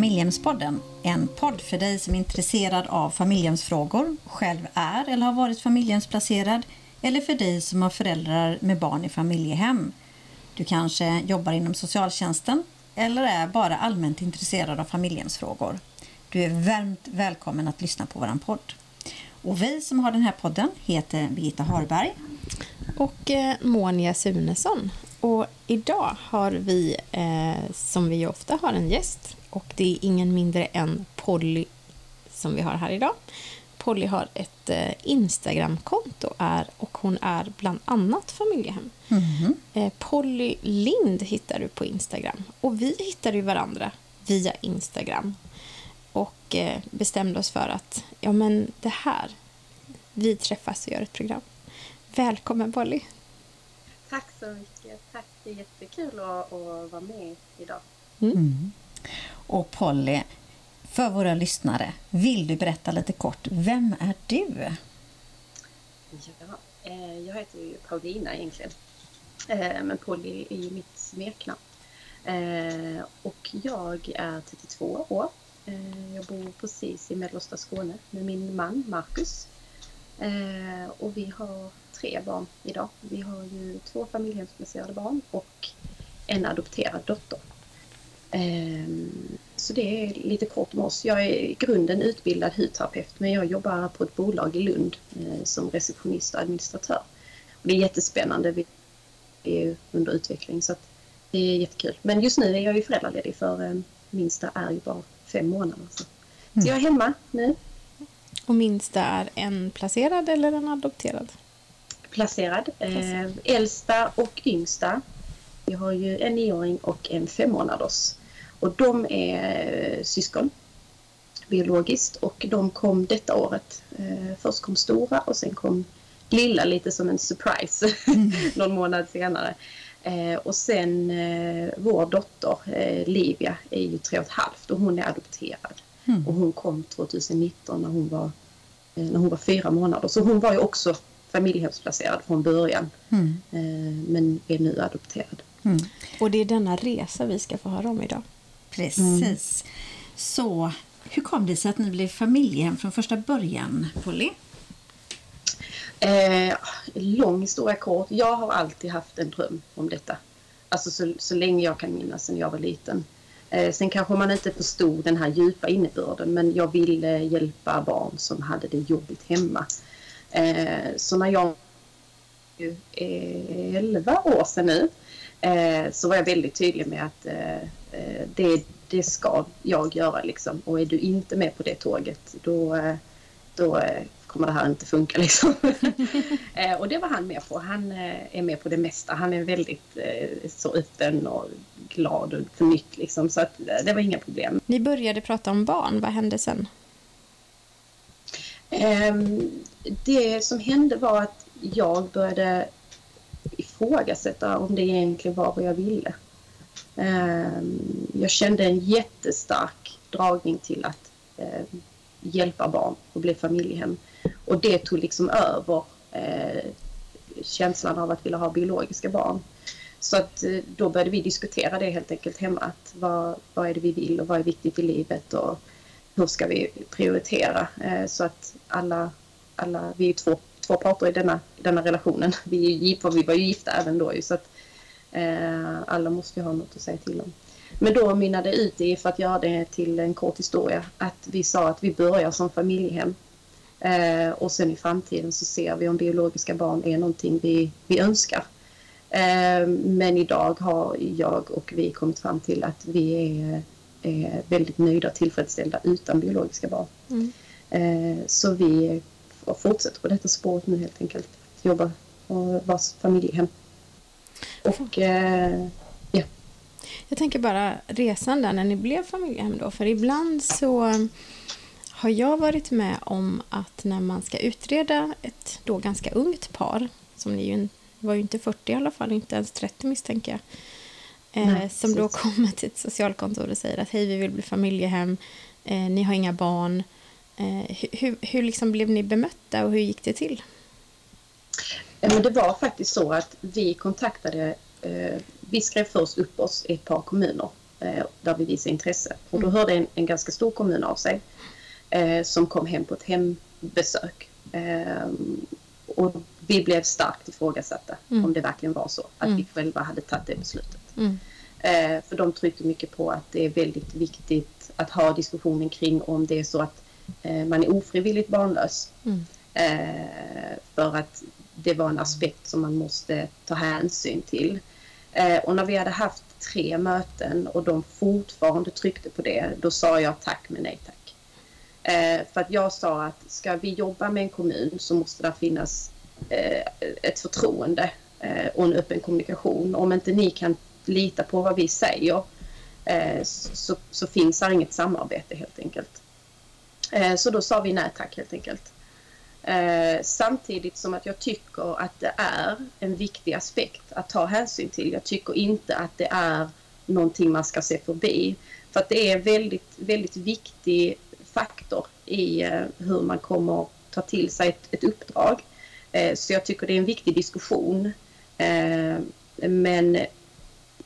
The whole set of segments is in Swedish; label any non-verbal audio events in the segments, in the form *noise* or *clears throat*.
Familjehemspodden. En podd för dig som är intresserad av familjehemsfrågor, själv är eller har varit familjehemsplacerad eller för dig som har föräldrar med barn i familjehem. Du kanske jobbar inom socialtjänsten eller är bara allmänt intresserad av familjehemsfrågor. Du är varmt välkommen att lyssna på vår podd. Och vi som har den här podden heter Birgitta Harberg och eh, Monia Sunesson. Och idag har vi, eh, som vi ofta har, en gäst. Och det är ingen mindre än Polly som vi har här idag. Polly har ett eh, Instagramkonto är, och hon är bland annat familjehem. Mm. Eh, Polly Lind hittar du på Instagram. Och vi hittade ju varandra via Instagram. Och eh, bestämde oss för att ja men det här, vi träffas och gör ett program. Välkommen Polly! Tack så mycket. Tack, det är jättekul att, att vara med idag. Mm. Mm. Och Polly, för våra lyssnare, vill du berätta lite kort, vem är du? Ja, eh, jag heter ju Paulina egentligen. Eh, men Polly är ju mitt smeknamn. Eh, och jag är 32 år. Eh, jag bor precis i mellersta Skåne med min man Marcus. Eh, och vi har tre barn idag. Vi har ju två familjehemsplacerade barn och en adopterad dotter. Ehm, så det är lite kort om oss. Jag är i grunden utbildad hudterapeut men jag jobbar på ett bolag i Lund eh, som receptionist och administratör. det är jättespännande. Vi är under utveckling så det är jättekul. Men just nu är jag ju föräldraledig för eh, minsta är ju bara fem månader. Så, så jag är hemma nu. Och minsta är en placerad eller en adopterad? placerad. Eh, äldsta och yngsta. Vi har ju en nioåring och en fem månaders. Och de är eh, syskon biologiskt och de kom detta året. Eh, först kom stora och sen kom lilla lite som en surprise mm. *laughs* någon månad senare. Eh, och sen vår dotter Livia är ju tre och ett halvt och hon är adopterad. Mm. Och hon kom 2019 när hon var, när hon var fyra månader. Så hon var ju också familjehemsplacerad från början mm. Men är nu adopterad. Mm. Och det är denna resa vi ska få höra om idag. Precis. Mm. Så hur kom det sig att ni blev familjehem från första början, Polly? Eh, lång historia kort. Jag har alltid haft en dröm om detta. Alltså så, så länge jag kan minnas sen jag var liten. Eh, sen kanske man inte förstod den här djupa innebörden men jag ville hjälpa barn som hade det jobbigt hemma. Eh, så när jag är 11 år sedan nu eh, så var jag väldigt tydlig med att eh, det, det ska jag göra liksom. Och är du inte med på det tåget då, då kommer det här inte funka liksom. *laughs* och det var han med på. Han är med på det mesta. Han är väldigt så öppen och glad och för nytt liksom. Så att det var inga problem. Ni började prata om barn. Vad hände sen? Ehm, det som hände var att jag började ifrågasätta om det egentligen var vad jag ville. Ehm, jag kände en jättestark dragning till att eh, hjälpa barn och bli familjehem. Och det tog liksom över eh, känslan av att vilja ha biologiska barn. Så att eh, då började vi diskutera det helt enkelt hemma. Att vad, vad är det vi vill och vad är viktigt i livet och hur ska vi prioritera så att alla, alla vi är två, två parter i denna, denna relationen. Vi, är, vi var ju gifta även då så att eh, alla måste ju ha något att säga till om. Men då mynnade det ut i, för att göra det till en kort historia, att vi sa att vi börjar som familjehem eh, och sen i framtiden så ser vi om biologiska barn är någonting vi, vi önskar. Eh, men idag har jag och vi kommit fram till att vi är är väldigt nöjda och tillfredsställda utan biologiska barn. Mm. Eh, så vi fortsätter på detta spåret nu helt enkelt. Jobba och vara familjehem. Och eh, ja. Jag tänker bara resan där när ni blev familjehem då. För ibland så har jag varit med om att när man ska utreda ett då ganska ungt par, som ni ju var ju inte 40 i alla fall, inte ens 30 misstänker jag, eh, som då kommer till ett socialkontor och säger att hej, vi vill bli familjehem, eh, ni har inga barn. Eh, hur hur liksom blev ni bemötta och hur gick det till? Men det var faktiskt så att vi kontaktade, eh, vi skrev först upp oss i ett par kommuner eh, där vi visar intresse. Och då hörde en, en ganska stor kommun av sig som kom hem på ett hembesök. Och vi blev starkt ifrågasatta mm. om det verkligen var så, att mm. vi själva hade tagit det beslutet. Mm. För de tryckte mycket på att det är väldigt viktigt att ha diskussionen kring om det är så att man är ofrivilligt barnlös. Mm. Eh, för att det var en aspekt som man måste ta hänsyn till. Eh, och när vi hade haft tre möten och de fortfarande tryckte på det, då sa jag tack men nej tack. Eh, för att jag sa att ska vi jobba med en kommun så måste det finnas eh, ett förtroende eh, och en öppen kommunikation. Om inte ni kan lita på vad vi säger eh, så, så, finns det inget samarbete helt enkelt. Eh, så då sa vi nej tack helt enkelt. Eh, samtidigt som att jag tycker att det är en viktig aspekt att ta hänsyn till. Jag tycker inte att det är någonting man ska se förbi. För att det är en väldigt, väldigt viktig faktor i eh, hur man kommer ta till sig ett, ett uppdrag. Så jag tycker det är en viktig diskussion. Men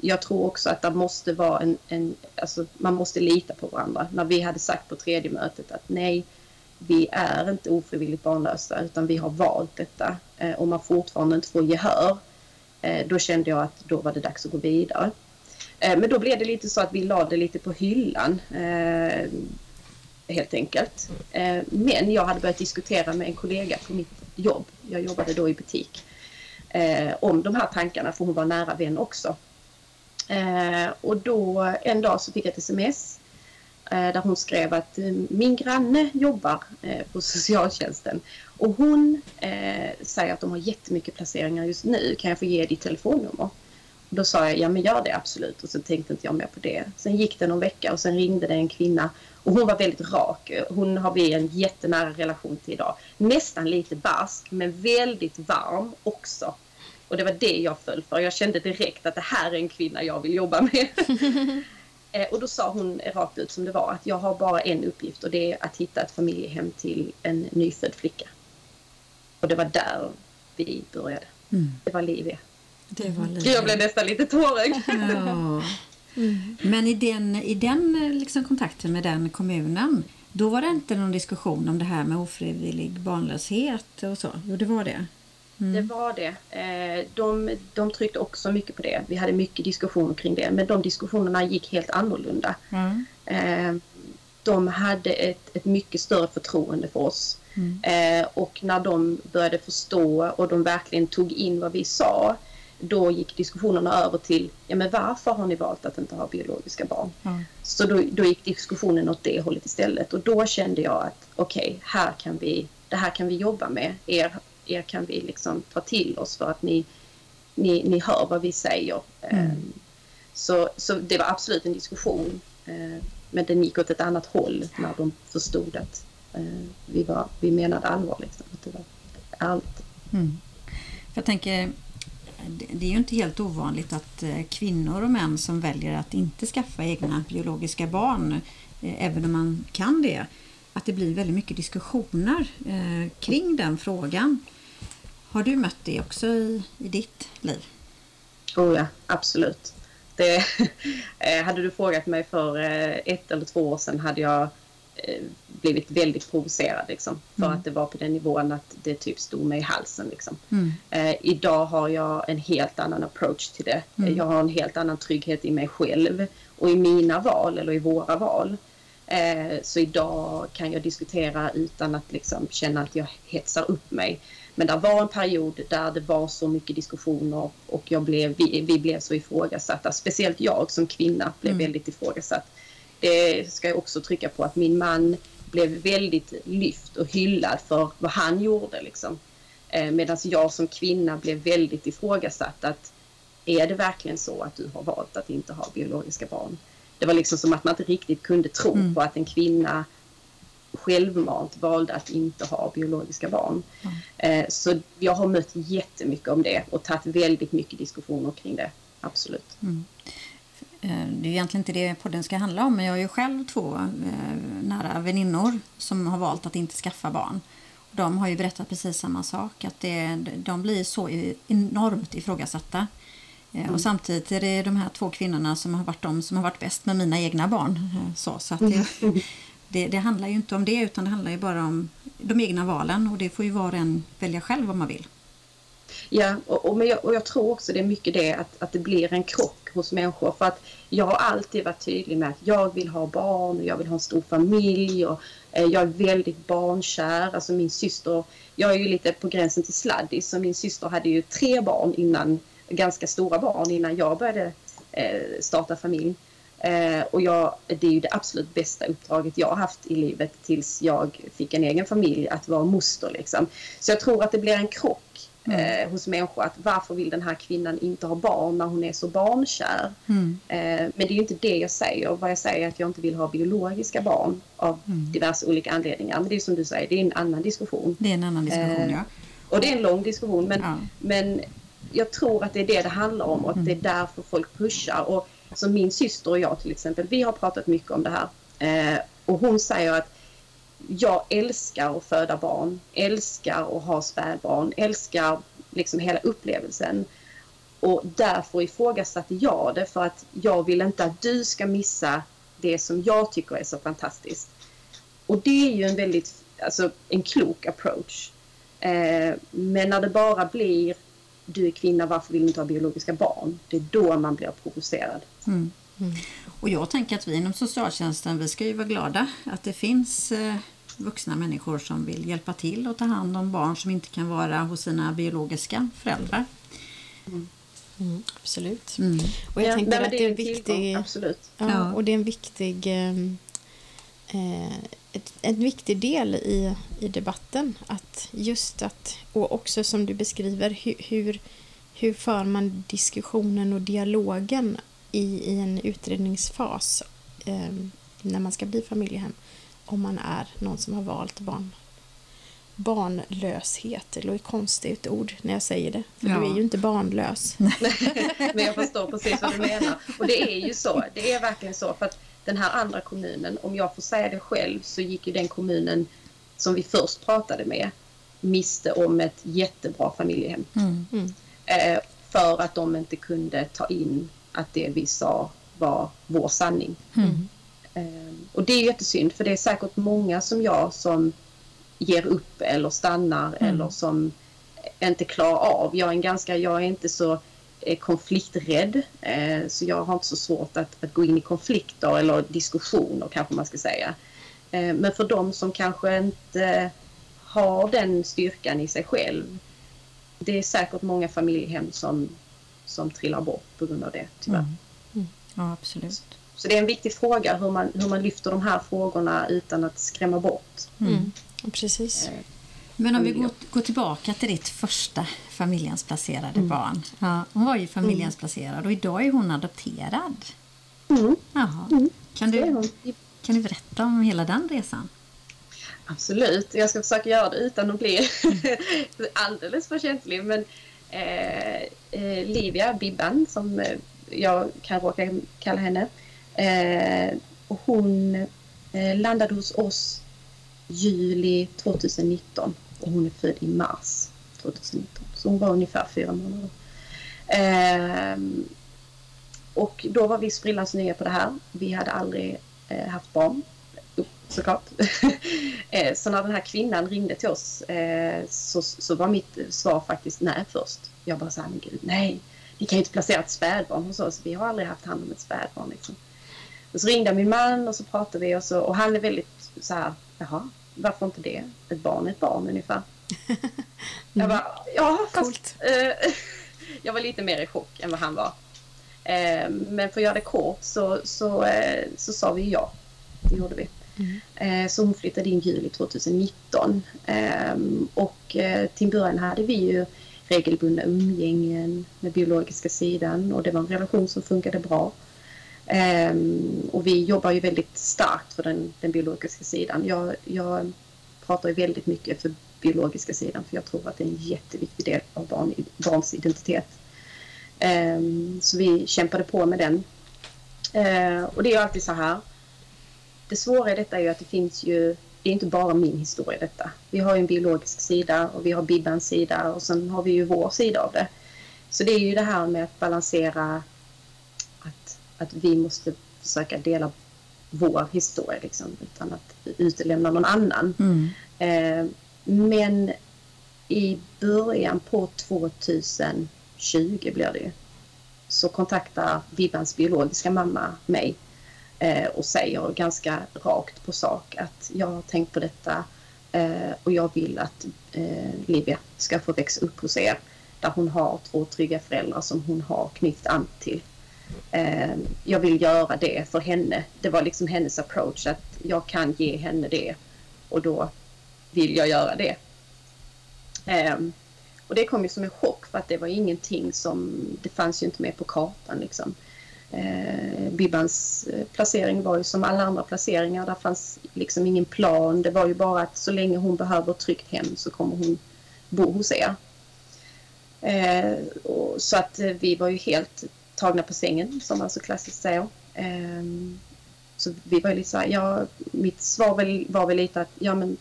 jag tror också att det måste vara en, en alltså man måste lita på varandra. När vi hade sagt på tredje mötet att nej, vi är inte ofrivilligt barnlösa utan vi har valt detta eh, och man fortfarande inte får gehör, eh, då kände jag att då var det dags att gå vidare. Eh, men då blev det lite så att vi lade det lite på hyllan eh, helt enkelt. Eh, men jag hade börjat diskutera med en kollega på mitt jobb, jag jobbade då i butik, eh, om de här tankarna för hon var nära vän också. Eh, och då en dag så fick jag ett sms Eh, där hon skrev att eh, min granne jobbar eh, på *laughs* socialtjänsten och hon eh, säger att de har jättemycket placeringar just nu. Kan jag få ge ditt telefonnummer? Och då sa jag, ja men gör det absolut. Och sen tänkte inte jag mer på det. Sen gick det någon vecka och sen ringde det en kvinna och hon var väldigt rak. Hon har vi en jättenära relation till idag. Nästan lite barsk men väldigt varm också. Och det var det jag föll för. Jag kände direkt att det här är en kvinna jag vill jobba med. *laughs* Eh, och då sa hon rakt ut som det var att jag har bara en uppgift och det är att hitta ett familjehem till en nyfödd flicka. Och det var där vi började. Mm. Det var Livia. Det var Livia. Jag blev nästan lite tårögd. Ja. Mm. *laughs* Men i den, i den liksom, kontakten med den kommunen då var det inte någon diskussion om det här med ofrivillig barnlöshet och så? Jo, det var det. Mm. Det var det. Eh, de, de tryckte också mycket på det. Vi hade mycket diskussioner kring det. Men de diskussionerna gick helt annorlunda. Mm. Eh, de hade ett, ett mycket större förtroende för oss. Mm. Eh, och när de började förstå och de verkligen tog in vad vi sa då gick diskussionerna över till ja, men varför har ni valt att inte ha biologiska barn? Mm. Så då, då gick diskussionen åt det hållet istället och då kände jag att okej, okay, här kan vi, det här kan vi jobba med. Er er kan vi liksom ta till oss för att ni, ni, ni hör vad vi säger. Mm. Ehm, så, så det var absolut en diskussion. Ehm, men den gick åt ett annat håll när de förstod att eh, vi, var, vi menade allvar. Liksom, att det var ärligt. Mm. Jag tänker, det är ju inte helt ovanligt att eh, kvinnor och män som väljer att inte skaffa egna biologiska barn, eh, även om man kan det, att det blir väldigt mycket diskussioner kring den frågan. Har du mött det också i, i ditt liv? Oh ja, absolut. Det, *laughs* eh, hade du frågat mig för eh, ett eller två år sedan hade jag eh, blivit väldigt provocerad liksom, för mm. att det var på den nivån att det typ stod mig i halsen. Liksom. Mm. Eh, idag har jag en helt annan approach till det. Mm. Jag har en helt annan trygghet i mig själv och i mina val eller i våra val. Eh, så idag kan jag diskutera utan att liksom, känna att jag hetsar upp mig. Men det var en period där det var så mycket diskussioner och jag blev, vi, vi blev så ifrågasatta. Speciellt jag som kvinna blev mm. väldigt ifrågasatt. Det ska jag också trycka på att min man blev väldigt lyft och hyllad för vad han gjorde. Liksom. Eh, Medan jag som kvinna blev väldigt ifrågasatt. Att är det verkligen så att du har valt att inte ha biologiska barn? Det var liksom som att man inte riktigt kunde tro mm. på att en kvinna självmant valde att inte ha biologiska barn. Mm. Så jag har mött jättemycket om det och tagit väldigt mycket diskussioner kring det. Absolut. Mm. Eh, det är egentligen inte det podden ska handla om men jag har ju själv två eh, nära väninnor som har valt att inte skaffa barn. De har ju berättat precis samma sak, att det, de blir så enormt ifrågasatta Eh, Och samtidigt är det de här två kvinnorna som har varit de som har varit bäst med mina egna barn. Så, så att det, *laughs* det, det handlar ju inte om det utan det handlar ju bara om de egna valen och det får ju var och en välja själv om man vill. Ja, och, och, men jag, och jag tror också det är mycket det att, att det blir en krock hos människor. För att jag har alltid varit tydlig med att jag vill ha barn och jag vill ha en stor familj och eh, jag är väldigt barnkär. Alltså min syster, jag är ju lite på gränsen till sladdis så min syster hade ju tre barn innan, ganska stora barn innan jag började eh, starta familj. Eh, och jag, det är ju det absolut bästa uppdraget jag har haft i livet tills jag fick en egen familj, att vara moster. Liksom. Så jag tror att det blir en krock eh, hos människor. Att varför vill den här kvinnan inte ha barn när hon är så barnkär? Mm. Eh, men det är ju inte det jag säger. Vad jag säger är att jag inte vill ha biologiska barn av diverse olika anledningar. Men det är som du säger, det är en annan diskussion. Det är en annan diskussion, Eh, ja. Och det är en lång diskussion. Men, Ja. men jag tror att det är det det handlar om och att det är därför folk pushar. Och som min syster och jag till exempel, vi har pratat mycket om det här. Eh, och hon säger att jag älskar att föda barn, älskar att ha spädbarn, älskar liksom hela upplevelsen. Och därför ifrågasatte jag det för att jag vill inte att du ska missa det som jag tycker är så fantastiskt. Och det är ju en väldigt, alltså en klok approach. Eh, men när det bara blir du är kvinna, varför vill du inte ha biologiska barn? Det är då man blir provocerad. Mm. Och jag tänker att vi inom socialtjänsten vi ska ju vara glada att det finns eh, vuxna människor som vill hjälpa till och ta hand om barn som inte kan vara hos sina biologiska föräldrar. Mm, absolut. Mm. Och jag Ja, tänker nej, att det är en tillgång, viktig... Absolut. Ja, Ja. och det är en viktig, eh, ett, en viktig del i, i debatten. Att just att, och också som du beskriver, hur, hur, hur för man diskussionen och dialogen i, i en utredningsfas ehm, när man ska bli familjehem. Om man är någon som har valt barn. Barnlöshet, det låter konstigt ord när jag säger det. För Ja. du är ju inte barnlös. *laughs* Men jag förstår precis vad du menar. Och det är ju så. Det är verkligen så. För att den här andra kommunen, om jag får säga det själv, så gick ju den kommunen som vi först pratade med miste om ett jättebra familjehem. Mm. Mm. Eh, för att de inte kunde ta in att det vi sa var vår sanning. Mm. Eh, och det är jättesynd för det är säkert många som jag som ger upp eller stannar Mm. eller som inte klarar av. Jag är, en ganska, jag är inte så eh, konflikträdd eh, så jag har inte så svårt att, att gå in i konflikter eller diskussioner kanske man ska säga. Eh, men för de som kanske inte har den styrkan i sig själv det är säkert många familjehem som, som trillar bort på grund av det tyvärr. Mm. Ja, absolut. Så det är en viktig fråga hur man, hur man lyfter de här frågorna utan att skrämma bort. Mm. Precis. Men om vi går, går tillbaka till ditt första familjehemsplacerade Mm. barn. Ja, hon var ju familjehemsplacerad och idag är hon adopterad. Mm. Mm. Kan, du, kan du berätta om hela den resan? Absolut, jag ska försöka göra det utan att bli *laughs* alldeles för känslig. Men eh, eh, Livia Bibban, som eh, jag kan råka kalla henne, eh, hon landade hos oss juli 2019 och hon är född i mars 2019. Så hon var ungefär fyra månader. Eh, och då var vi sprillans nya på det här. Vi hade aldrig eh, haft barn såklart. *laughs* Eh, så när den här kvinnan ringde till oss eh, så, så var mitt svar faktiskt nej först. Jag bara sa, men gud nej, ni kan ju inte placera ett spädbarn hos oss. Vi har aldrig haft hand om ett spädbarn. Liksom. Och så ringde min man och så pratade vi och, så, och han är väldigt så här, jaha, varför inte det? Ett barn är ett barn ungefär. *laughs* Jag bara, ja fast eh, *laughs* jag var lite mer i chock än vad han var. Eh, men för att göra det kort så, så, eh, så sa vi ja. Det gjorde vi. Eh, Så hon flyttade in juli 2019. Ehm, Och eh, till början hade vi ju regelbundna umgängen med biologiska sidan och det var en relation som funkade bra. Ehm, och vi jobbar ju väldigt starkt för den, den biologiska sidan. Jag, jag pratar ju väldigt mycket för biologiska sidan för jag tror att det är en jätteviktig del av barn, barns identitet. Ehm, så vi kämpade på med den. Ehm, och det är alltid så här det svåra i detta är ju att det finns ju, det är inte bara min historia detta. Vi har ju en biologisk sida och vi har Bibbans sida och sen har vi ju vår sida av det. Så det är ju det här med att balansera att, vi måste försöka dela vår historia liksom, utan att utelämna någon annan. Mm. Eh, men i början på 2020 blir det ju, så kontaktar Vibbans biologiska mamma mig eh, och säger ganska rakt på sak att jag har tänkt på detta eh, och jag vill att eh, Livia ska få växa upp hos er där hon har två trygga föräldrar som hon har knutit an till. Eh, jag vill göra det för henne. Det var liksom hennes approach att jag kan ge henne det och då vill jag göra det. Eh, och det kom ju som en chock för att det var ingenting som, det fanns ju inte med på kartan liksom. Ehm, eh, Bibbans placering var ju som alla andra placeringar, där fanns liksom ingen plan. Det var ju bara att så länge hon behöver ett tryggt hem så kommer hon bo hos er. Eh, och, så att eh, vi var ju helt tagna på sängen, som man så klassiskt säger. Eh, så vi var ju lite så här, ja, mitt svar väl, var väl lite att ja men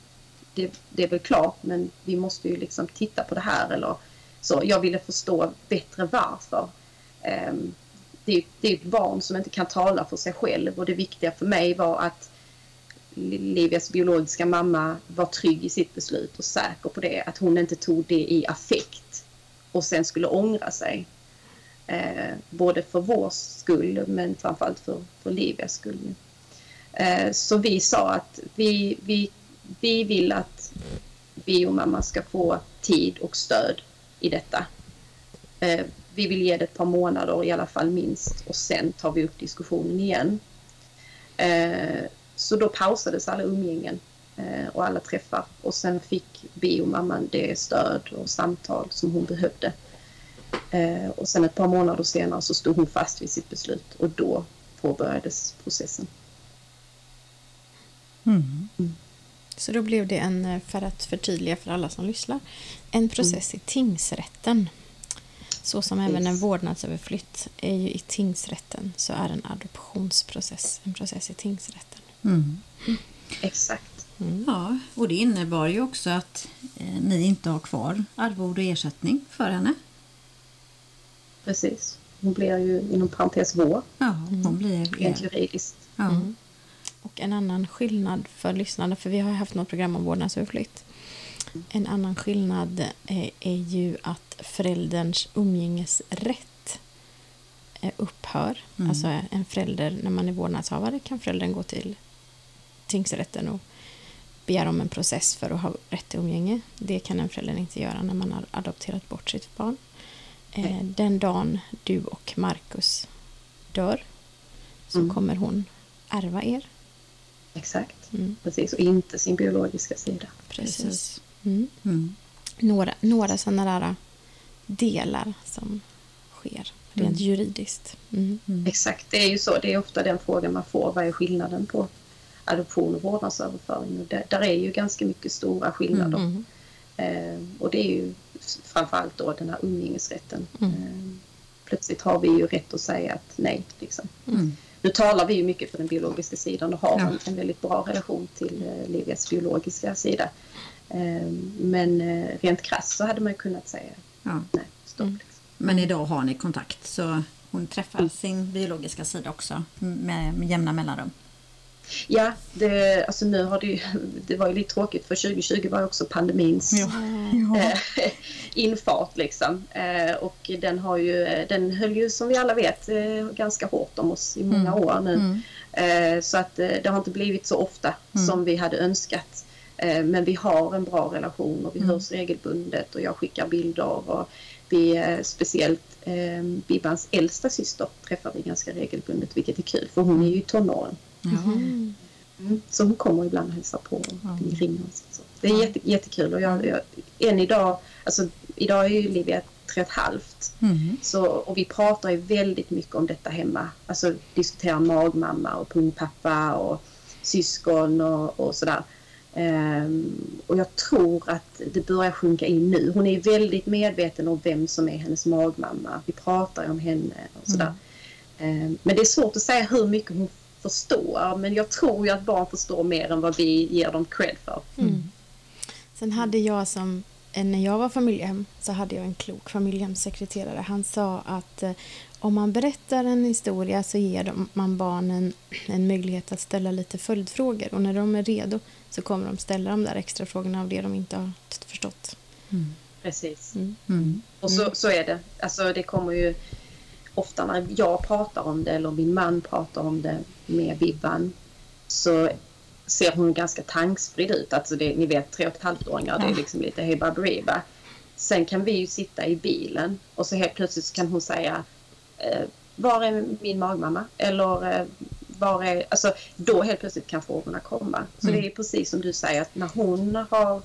det, det är väl klart men vi måste ju liksom titta på det här eller så. Jag ville förstå bättre varför. Eh, det, är, det är ett barn som inte kan tala för sig själv och det viktiga för mig var att Livias biologiska mamma var trygg i sitt beslut och säker på det. Att hon inte tog det i affekt och sen skulle ångra sig. Eh, både för vår skull men framförallt för, för Livias skull. Eh, så vi sa att vi, vi, vi vill att biomamma ska få tid och stöd i detta. Eh, vi vill ge det ett par månader i alla fall minst och sen tar vi upp diskussionen igen. Eh, så då pausades alla umgängen eh, och alla träffar och sen fick vi och mamman det stöd och samtal som hon behövde. Eh, och sen ett par månader senare så stod hon fast vid sitt beslut och då påbörjades processen. Mm. Så då blev det en, eh, för att förtydliga för alla som lyssnar, en process i tingsrätten. Så som även en vårdnadsöverflytt är ju i tingsrätten så är en adoptionsprocess en process i tingsrätten. Mm. Exakt. Mm. Ja, och det innebar ju också att eh, ni inte har kvar arvode och ersättning för henne. Precis. Hon blir ju inom parentes vår, Ja, hon blir rent juridiskt. Ja. Mm. Och en annan skillnad för lyssnarna, för vi har haft något program om vårdnadsöverflytt. En annan skillnad är, är ju att förälderns umgängesrätt eh, upphör. Mm. Alltså en förälder, när man är vårdnadshavare kan föräldern gå till tingsrätten och begära om en process för att ha rätt till umgänge. Det kan en förälder inte göra när man har adopterat bort sitt barn. Eh, den dagen du och Markus dör så Mm. kommer hon ärva er. Exakt. Mm, Precis. Och inte sin biologiska sida. precis. Mm. Mm. Några, några sådana där delar som sker rent Mm. juridiskt. Mm. Mm. Exakt, det är ju så. Det är ofta den frågan man får. Vad är skillnaden på adoption och vårdnadsöverföring? Och där, där är ju ganska mycket stora skillnader. Mm. Eh, och det är ju framförallt då den här umgängesrätten. Mm. Eh, plötsligt har vi ju rätt att säga att nej. Liksom. Mm. Nu talar vi ju mycket för den biologiska sidan och har Ja. en, en väldigt bra relation till eh, Livias biologiska sida. Eh, men eh, rent krasst så hade man ju kunnat säga Ja. nej, stopp. Mm. Liksom. Men idag har ni kontakt så hon träffar sin biologiska sida också med, med jämna mellanrum. Ja, det, alltså nu har det ju, det var ju lite tråkigt för 2020 var ju också pandemins Ja. eh, infart liksom. Eh, och den har ju, den höll ju som vi alla vet eh, ganska hårt om oss i många Mm. år nu. Mm. Eh, så att eh, det har inte blivit så ofta Mm. som vi hade önskat. Men vi har en bra relation och vi Mm. hörs regelbundet och jag skickar bilder och vi speciellt eh, Bibbans äldsta syster träffar vi ganska regelbundet vilket är kul för hon är ju i tonåren. Mm. Mm. Så hon kommer ibland och hälsar på och vi ringer oss. Så. Det är jätte, jättekul och jag, jag, än idag, alltså idag är ju Livia tre och ett halvt. Mm. Så, och vi pratar ju väldigt mycket om detta hemma. Alltså diskuterar magmamma och pungpappa och syskon och, och sådär. Ehm, och jag tror att det börjar sjunka in nu. Hon är väldigt medveten om vem som är hennes magmamma. Vi pratar ju om henne och sådär. Ehm, men det är svårt att säga hur mycket hon förstår. Men jag tror ju att barn förstår mer än vad vi ger dem cred för. Mm. Sen hade jag som när jag var familjehem så hade jag en klok familjehemssekreterare. Han sa att eh, om man berättar en historia så ger man barnen en möjlighet att ställa lite följdfrågor och när de är redo så kommer de ställa de där extra frågorna av det de inte har förstått. Mm. Precis. Mm. Mm. Och så, så är det. Alltså det kommer ju ofta när jag pratar om det eller min man pratar om det med Bibban så ser hon ganska tankspridd ut. Alltså det, ni vet tre och ett halvt-åringar, ja. det är liksom lite hej baberiba. Sen kan vi ju sitta i bilen och så helt plötsligt kan hon säga eh, var är min magmamma? Eller eh, var är... Alltså då helt plötsligt kan frågorna komma. Så mm. det är precis som du säger att när hon har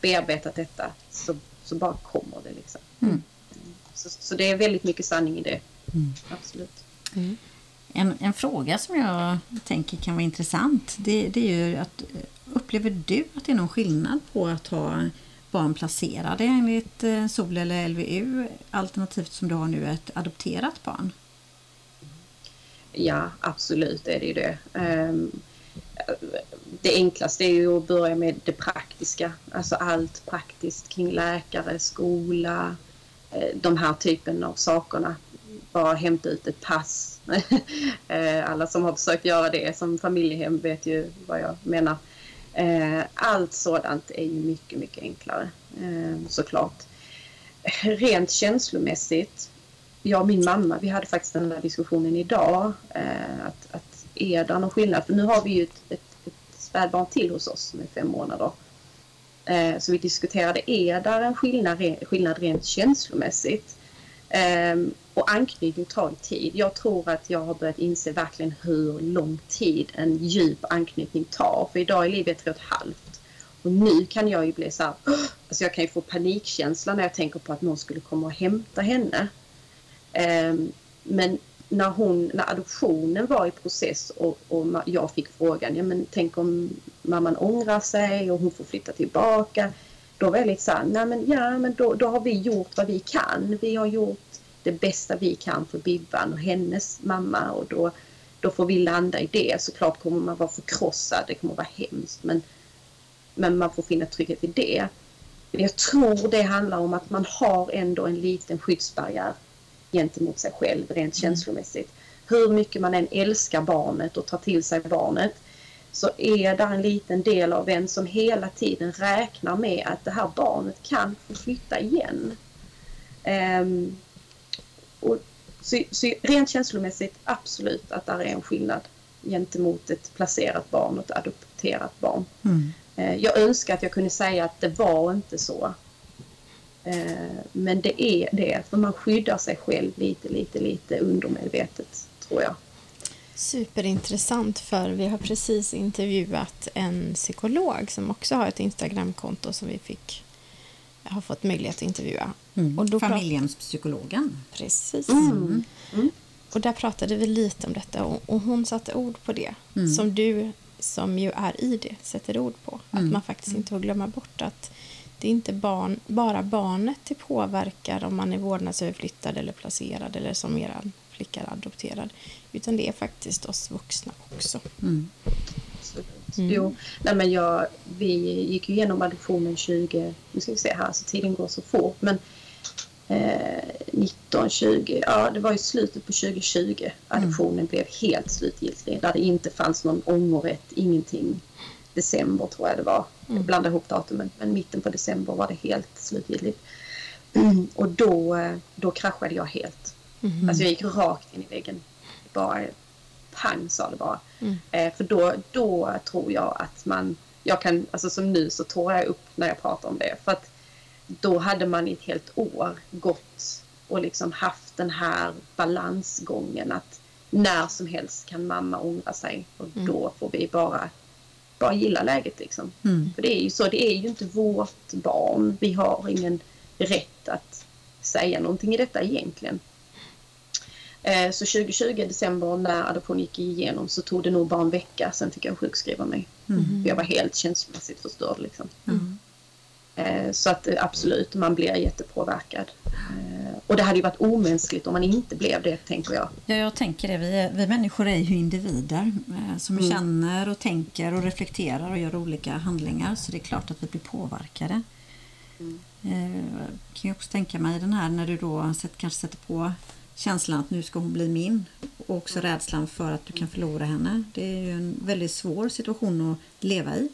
bearbetat detta så, så bara kommer det liksom. Mm. Så, så, det är väldigt mycket sanning i det. Mm. Absolut. Mm. En, en, fråga som jag tänker kan vara intressant det, det, är ju att upplever du att det är någon skillnad på att ha barn placerade enligt eh, SOL eller LVU alternativt som du har nu ett adopterat barn? Ja, absolut är det ju det. Um, det enklaste är ju att börja med det praktiska, alltså allt praktiskt kring läkare, skola, eh, de här typen av sakerna. Bara hämta ut ett pass. *laughs* Eh, alla som har försökt göra det som familjehem vet ju vad jag menar. Eh, allt sådant är ju mycket, mycket enklare eh, såklart. Rent känslomässigt, jag och min mamma, vi hade faktiskt den här diskussionen idag. Att, att är det någon skillnad? För nu har vi ju ett, ett, ett spädbarn till hos oss som är fem månader. Så vi diskuterade, är där en skillnad, skillnad rent känslomässigt? Och anknytning tar tid. Jag tror att jag har börjat inse verkligen hur lång tid en djup anknytning tar. För idag är livet tre och ett halvt. Och nu kan jag ju bli så här, alltså jag kan ju få panikkänsla när jag tänker på att någon skulle komma och hämta henne. Ehm, men när, hon, när adoptionen var i process och, och jag fick frågan, ja men tänk om mamman ångrar sig och hon får flytta tillbaka. Då var jag lite såhär, nej men ja men då, då har vi gjort vad vi kan. Vi har gjort det bästa vi kan för Bibban och hennes mamma och då, då får vi landa i det. Såklart kommer man vara förkrossad, det kommer vara hemskt men, men man får finna trygghet i det. Jag tror det handlar om att man har ändå en liten skyddsbarriär gentemot sig själv rent mm. känslomässigt. Hur mycket man än älskar barnet och tar till sig barnet så är det en liten del av en som hela tiden räknar med att det här barnet kan flytta igen. Um, och så, så rent känslomässigt absolut att det är en skillnad gentemot ett placerat barn och ett adopterat barn. Mm. Uh, jag önskar att jag kunde säga att det var inte så. Uh, men det är det, för man skyddar sig själv lite, lite, lite undermedvetet tror jag. Superintressant för vi har precis intervjuat en psykolog som också har ett Instagramkonto som vi fick har fått möjlighet att intervjua. Mm. Och då Familjehemspsykologen. Precis. Mm. Mm. Och där pratade vi lite om detta och, och hon satte ord på det mm. som du som ju är i det sätter ord på. Att mm. man faktiskt inte får glömma bort att det är inte barn, bara barnet det påverkar om man är vårdnadsöverflyttad eller placerad eller som er flicka är adopterad. Utan det är faktiskt oss vuxna också. Mm. Jo, nej men jag, vi gick ju igenom adoptionen 20, nu ska vi se här, så tiden går så fort, men eh, 19, 20, ja det var i slutet på 2020 adoptionen mm. blev helt slutgiltig, där det inte fanns någon ångerrätt, ingenting. December tror jag det var, mm. jag blandade ihop datumen, men mitten på december var det helt slutgiltigt. Mm. Och då, eh, då kraschade jag helt. Mm. Alltså jag gick rakt in i väggen. Bara pang sa det bara. Mm. Eh, för då, då tror jag att man, jag kan, alltså som nu så tår jag upp när jag pratar om det. För att då hade man i ett helt år gått och liksom haft den här balansgången att när som helst kan mamma ångra sig och mm. då får vi bara, bara gilla läget liksom. Mm. För det är ju så, det är ju inte vårt barn. Vi har ingen rätt att säga någonting i detta egentligen. Eh, så 2020 december när adoption gick igenom så tog det nog bara en vecka. Sen fick jag sjukskriva mig. Mm. För jag var helt känslomässigt förstörd. Liksom. Mm. Eh, så att eh, absolut, man blir jättepåverkad. Och det hade ju varit omänskligt om man inte blev det, tänker jag. Ja, jag tänker det. Vi, vi människor är ju individer som mm. känner och tänker och reflekterar och gör olika handlingar. Så det är klart att vi blir påverkade. Mm. Eh, kan jag också tänka mig den här när du då kanske sätter på känslan att nu ska hon bli min och också rädslan för att du kan förlora henne. Det är ju en väldigt svår situation att leva i.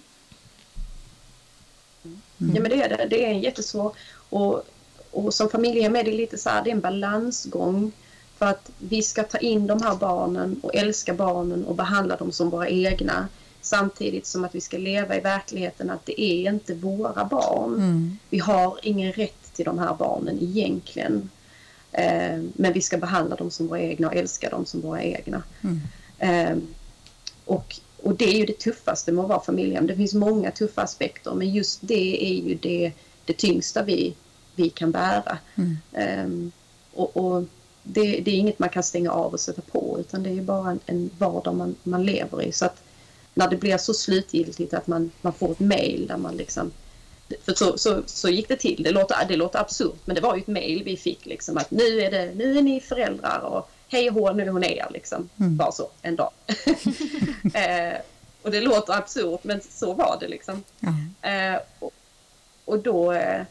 Mm. Ja men det är det. Det är jättesvår och, och som familjehem är det lite så här, det är en balansgång för att vi ska ta in de här barnen och älska barnen och behandla dem som våra egna samtidigt som att vi ska leva i verkligheten att det är inte våra barn. Mm. Vi har ingen rätt till de här barnen egentligen. Eh, men vi ska behandla dem som våra egna och älska dem som våra egna. Mm. Eh, och, och det är ju det tuffaste med att vara familjehem. Det finns många tuffa aspekter men just det är ju det, det tyngsta vi, vi kan bära. Mm. Eh, och, och det, det, är inget man kan stänga av och sätta på utan det är bara en, en vardag man, man lever i. Så att när det blir så slutgiltigt att man, man får ett mail där man liksom för så, så, så gick det till. Det låter, det låter absurt men det var ju ett mail vi fick liksom att nu är, det, nu är ni föräldrar och hej och hå, nu är hon er liksom. Mm. Bara så, en dag. *laughs* eh, och det låter absurt men så var det liksom. Mm. Eh, och, och, då eh,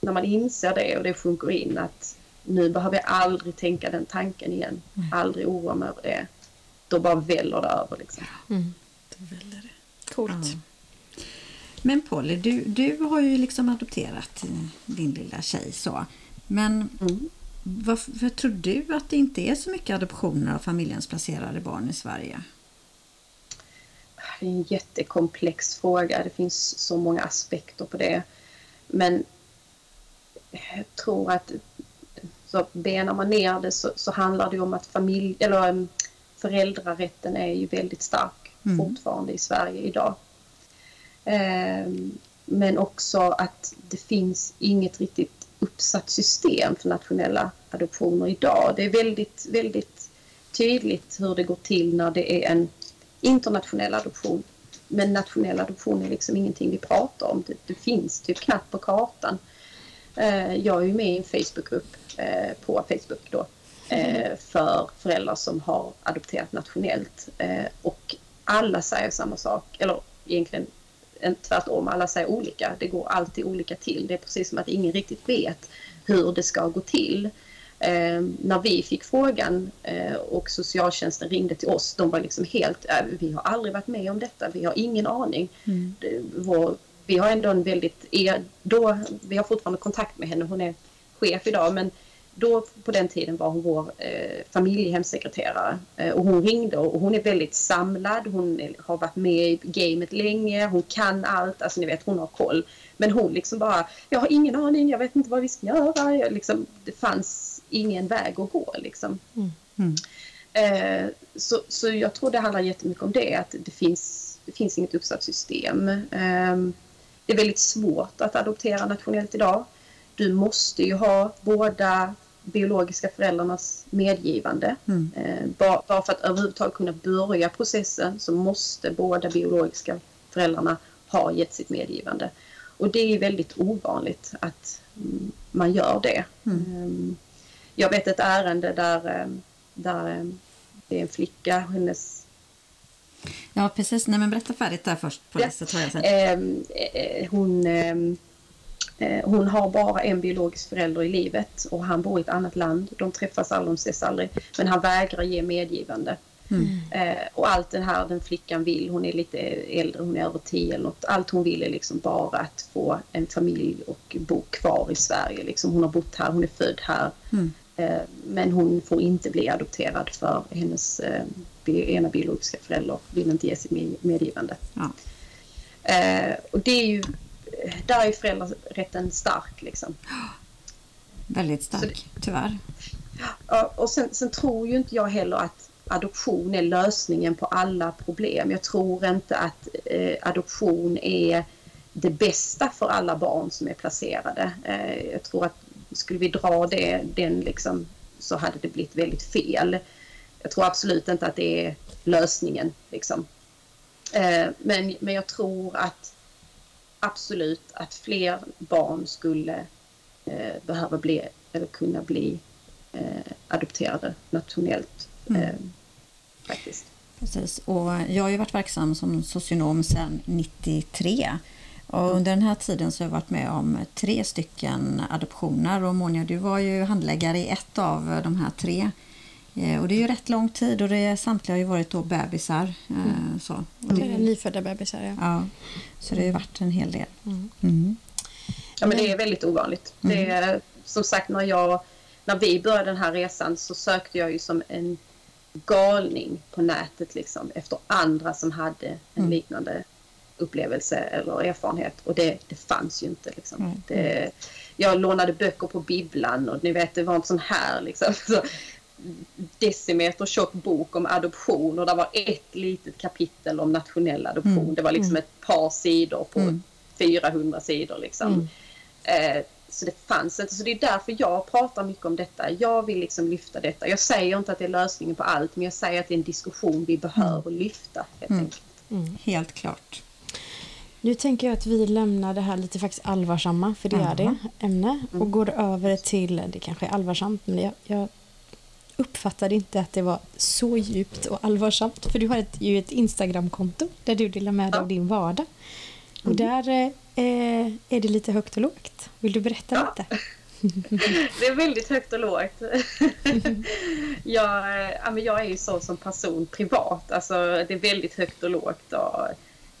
när man inser det och det sjunker in att nu behöver jag aldrig tänka den tanken igen. Mm. Aldrig oroa mig över det. Då bara väller det över liksom. Mm. Då väller det. Coolt. Ja. Men Polly, du, du har ju liksom adopterat din lilla tjej så. Men mm. varför tror du att det inte är så mycket adoptioner av familjens placerade barn i Sverige? Det är en jättekomplex fråga. Det finns så många aspekter på det. Men jag tror att så benar man ner det så, så handlar det om att familj, eller, um, föräldrarätten är ju väldigt stark mm. fortfarande i Sverige idag. Ehm, men också att det finns inget riktigt uppsatt system för nationella adoptioner idag. Det är väldigt, väldigt tydligt hur det går till när det är en internationell adoption. Men nationell adoption är liksom ingenting vi pratar om. Det, det finns typ knappt på kartan. Ehm, jag är ju med i en Facebookgrupp eh, på Facebook då eh, för föräldrar som har adopterat nationellt. Eh, och alla säger samma sak, eller egentligen tvärtom, alla säger olika. Det går alltid olika till. Det är precis som att ingen riktigt vet hur det ska gå till. Eh, när vi fick frågan eh, och socialtjänsten ringde till oss, de var liksom helt, äh, vi har aldrig varit med om detta, vi har ingen aning. Mm. Det, vår, vi har ändå en väldigt, då, vi har fortfarande kontakt med henne, hon är chef idag, men då på den tiden var hon vår eh, familjehemssekreterare eh, och hon ringde och hon är väldigt samlad. Hon har varit med i gamet länge. Hon kan allt. Alltså ni vet, hon har koll. Men hon liksom bara, jag har ingen aning. Jag vet inte vad vi ska göra. Jag, liksom, det fanns ingen väg att gå liksom. Mm. Mm. Eh, så, så jag tror det handlar jättemycket om det. Att det finns, det finns inget uppsatt system. Eh, det är väldigt svårt att adoptera nationellt idag. Du måste ju ha båda biologiska föräldrarnas medgivande. Mm. Eh, bara, bara, för att överhuvudtaget kunna börja processen så måste båda biologiska föräldrarna ha gett sitt medgivande. Och det är väldigt ovanligt att man gör det. Mm. Um, jag vet ett ärende där, um, där det är en flicka, hennes Ja precis, nej men berätta färdigt där först på ja. det jag sen. hon Eh, hon har bara en biologisk förälder i livet och han bor i ett annat land. De träffas aldrig, de ses aldrig. Men han vägrar ge medgivande. Mm. Eh, och allt det här den flickan vill, hon är lite äldre, hon är över tio eller något. Allt hon vill är liksom bara att få en familj och bo kvar i Sverige. Liksom hon har bott här, hon är född här. Mm. Eh, men hon får inte bli adopterad för hennes ena biologiska förälder vill inte ge sitt medgivande. Ja. och det är ju där är föräldrarätten stark. Liksom. Väldigt stark, det, tyvärr. Ja, och sen, sen, tror ju inte jag heller att adoption är lösningen på alla problem. Jag tror inte att eh, adoption är det bästa för alla barn som är placerade. Eh, jag tror att skulle vi dra det, den liksom, så hade det blivit väldigt fel. Jag tror absolut inte att det är lösningen. Liksom. Eh, men, men jag tror att absolut att fler barn skulle eh, behöva bli eller kunna bli eh, adopterade nationellt. Mm. Eh, faktiskt. Precis, och jag har ju varit verksam som socionom sedan 93 Och under den här tiden så har jag varit med om tre stycken adoptioner och Monja, du var ju handläggare i ett av de här tre. Eh, och det är ju rätt lång tid och det, samtliga har ju varit då bebisar. Eh, mm. Så. Och det är nyfödda bebisar, ja. ja. Så det har ju varit en hel del. Mm. Mm. Ja, men det är väldigt ovanligt. Det Mm. är, som sagt, när, jag, när vi började den här resan så sökte jag ju som en galning på nätet liksom, efter andra som hade en Mm. liknande upplevelse eller erfarenhet. Och det, det fanns ju inte. Liksom. Mm. Det, jag lånade böcker på bibblan och ni vet, det var en sån här liksom, *laughs* så, decimeter tjock bok om adoption och det var ett litet kapitel om nationell adoption. Mm. Det var liksom Mm. ett par sidor på Mm. 400 sidor. Liksom. Mm. Eh, så det fanns inte. Så det är därför jag pratar mycket om detta. Jag vill liksom lyfta detta. Jag säger inte att det är lösningen på allt, men jag säger att det är en diskussion vi behöver lyfta. Helt Mm. enkelt. Mm. Helt klart. Nu tänker jag att vi lämnar det här lite faktiskt allvarsamma, för det är det, ämne, och Mm. går över till, det kanske är allvarsamt, men jag, jag uppfattade inte att det var så djupt och allvarsamt, för du har ett, ju ett Instagramkonto där du delar med dig av din vardag. Och Mm. där eh, är det lite högt och lågt. Vill du berätta Ja. lite? *laughs* Det är väldigt högt och lågt. *laughs* jag, jag är ju så som person privat. Alltså, det är väldigt högt och lågt. Och,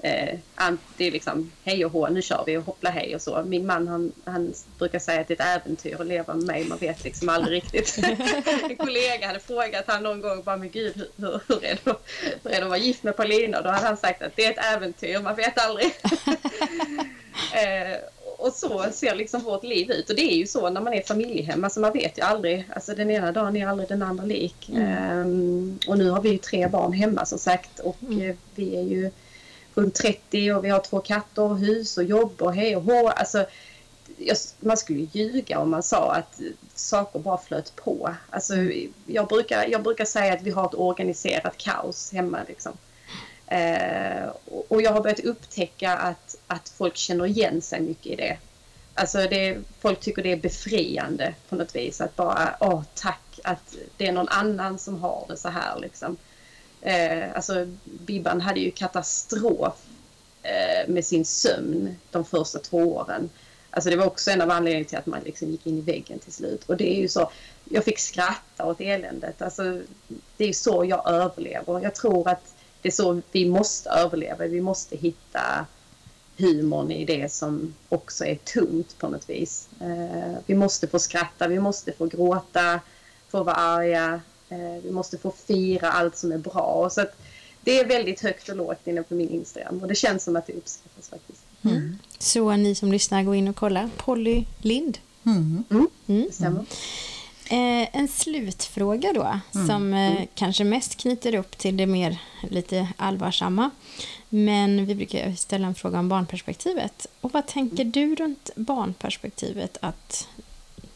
eh, det är liksom hej och hå, nu kör vi och hoppla hej och så. Min man han, han brukar säga att det är ett äventyr att leva med mig. Man vet liksom aldrig riktigt. *laughs* en kollega hade frågat han någon gång bara, men gud hur, är det, hur är det att vara gift med Paulina? Då hade han sagt att det är ett äventyr, man vet aldrig. *laughs* Eh, och så ser liksom vårt liv ut. Och det är ju så när man är familjehem. Alltså man vet ju aldrig. Alltså den ena dagen är aldrig den andra lik. Ehm, och nu har vi ju tre barn hemma som sagt. Och Mm. vi är ju runt 30 och vi har två katter och hus och jobb och hej och hå. Alltså, jag, man skulle ljuga om man sa att saker bara flöt på. Alltså, jag, brukar, jag brukar säga att vi har ett organiserat kaos hemma. Liksom. Eh, och- och jag har börjat upptäcka att, att folk känner igen sig mycket i det. Alltså det, folk tycker det är befriande på något vis att bara, åh tack att det är någon annan som har det så här liksom. Eh, alltså Bibban hade ju katastrof eh, med sin sömn de första två åren. Alltså det var också en av anledningarna till att man liksom gick in i väggen till slut. Och det är ju så, jag fick skratta åt eländet. Alltså, det är så jag överlever. Jag tror att det är så vi måste överleva. Vi måste hitta humorn i det som också är tungt på något vis. Eh, vi måste få skratta, vi måste få gråta, få vara arga. Eh, vi måste få fira allt som är bra. Så att det är väldigt högt och lågt inne på min Instagram och det känns som att det uppskattas faktiskt. Mm. Så ni som lyssnar, gå in och kolla. Polly Lind. Mm. Mm. Stämmer. Eh, en slutfråga då, som eh, kanske mest knyter upp till det mer lite allvarsamma. Men vi brukar ställa en fråga om barnperspektivet. Och vad tänker du runt barnperspektivet? Att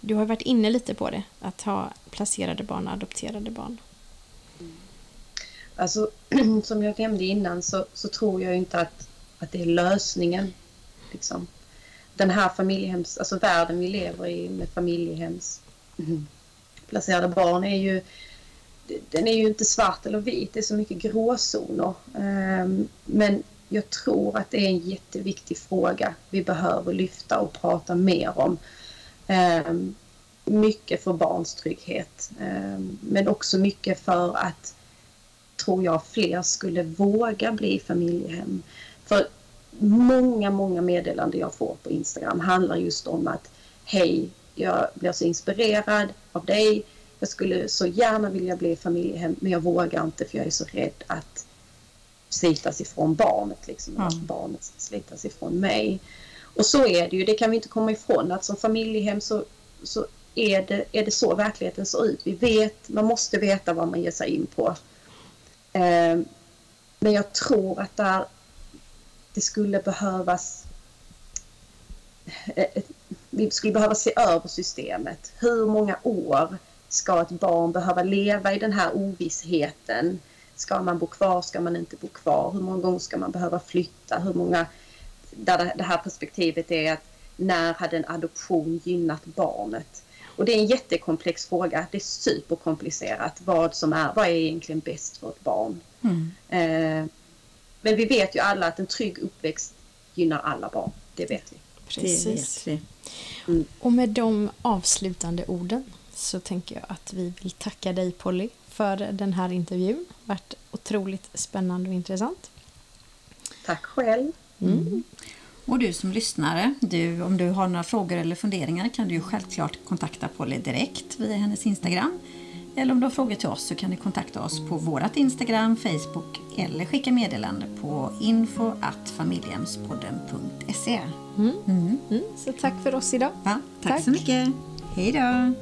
du har varit inne lite på det, att ha placerade barn och adopterade barn. Alltså, *clears throat* som jag nämnde innan så, så tror jag inte att, att det är lösningen. Liksom. Den här familjehems, alltså världen vi lever i med familjehems mm, placerade barn är ju den är ju inte svart eller vit, det är så mycket gråzoner. Ehm, men jag tror att det är en jätteviktig fråga vi behöver lyfta och prata mer om. Ehm, Mycket för barns trygghet, ehm, men också mycket för att tror jag fler skulle våga bli familjehem. För många, många meddelanden jag får på Instagram handlar just om att hej, jag blir så inspirerad av dig. Jag skulle så gärna vilja bli familjehem men jag vågar inte för jag är så rädd att slitas ifrån barnet. Liksom, Ja. Att barnet slitas ifrån mig. Och så är det ju, det kan vi inte komma ifrån att som familjehem så, så är, det, är det så verkligheten ser ut. Vi vet, man måste veta vad man ger sig in på. Eh, men jag tror att där det skulle behövas eh, eh vi skulle behöva se över systemet. Hur många år ska ett barn behöva leva i den här ovissheten? Ska man bo kvar? Ska man inte bo kvar? Hur många gånger ska man behöva flytta? Hur många... Där det här perspektivet är att när hade en adoption gynnat barnet? Och det är en jättekomplex fråga. Det är superkomplicerat vad som är, vad är egentligen bäst för ett barn? Mm. Eh, men vi vet ju alla att en trygg uppväxt gynnar alla barn, det vet vi. Precis. Vet vi. Och med de avslutande orden så tänker jag att vi vill tacka dig Polly för den här intervjun. Det har varit otroligt spännande och intressant. Tack själv. Mm. Och du som lyssnare, du, om du har några frågor eller funderingar kan du ju självklart kontakta Polly direkt via hennes Instagram. Eller om du har frågor till oss så kan du kontakta oss på vårt Instagram, Facebook eller skicka meddelande på info.familjehemspodden.se. Mm. Mm. Så tack för oss idag. Ja, tack, Tack. så mycket. Hej då!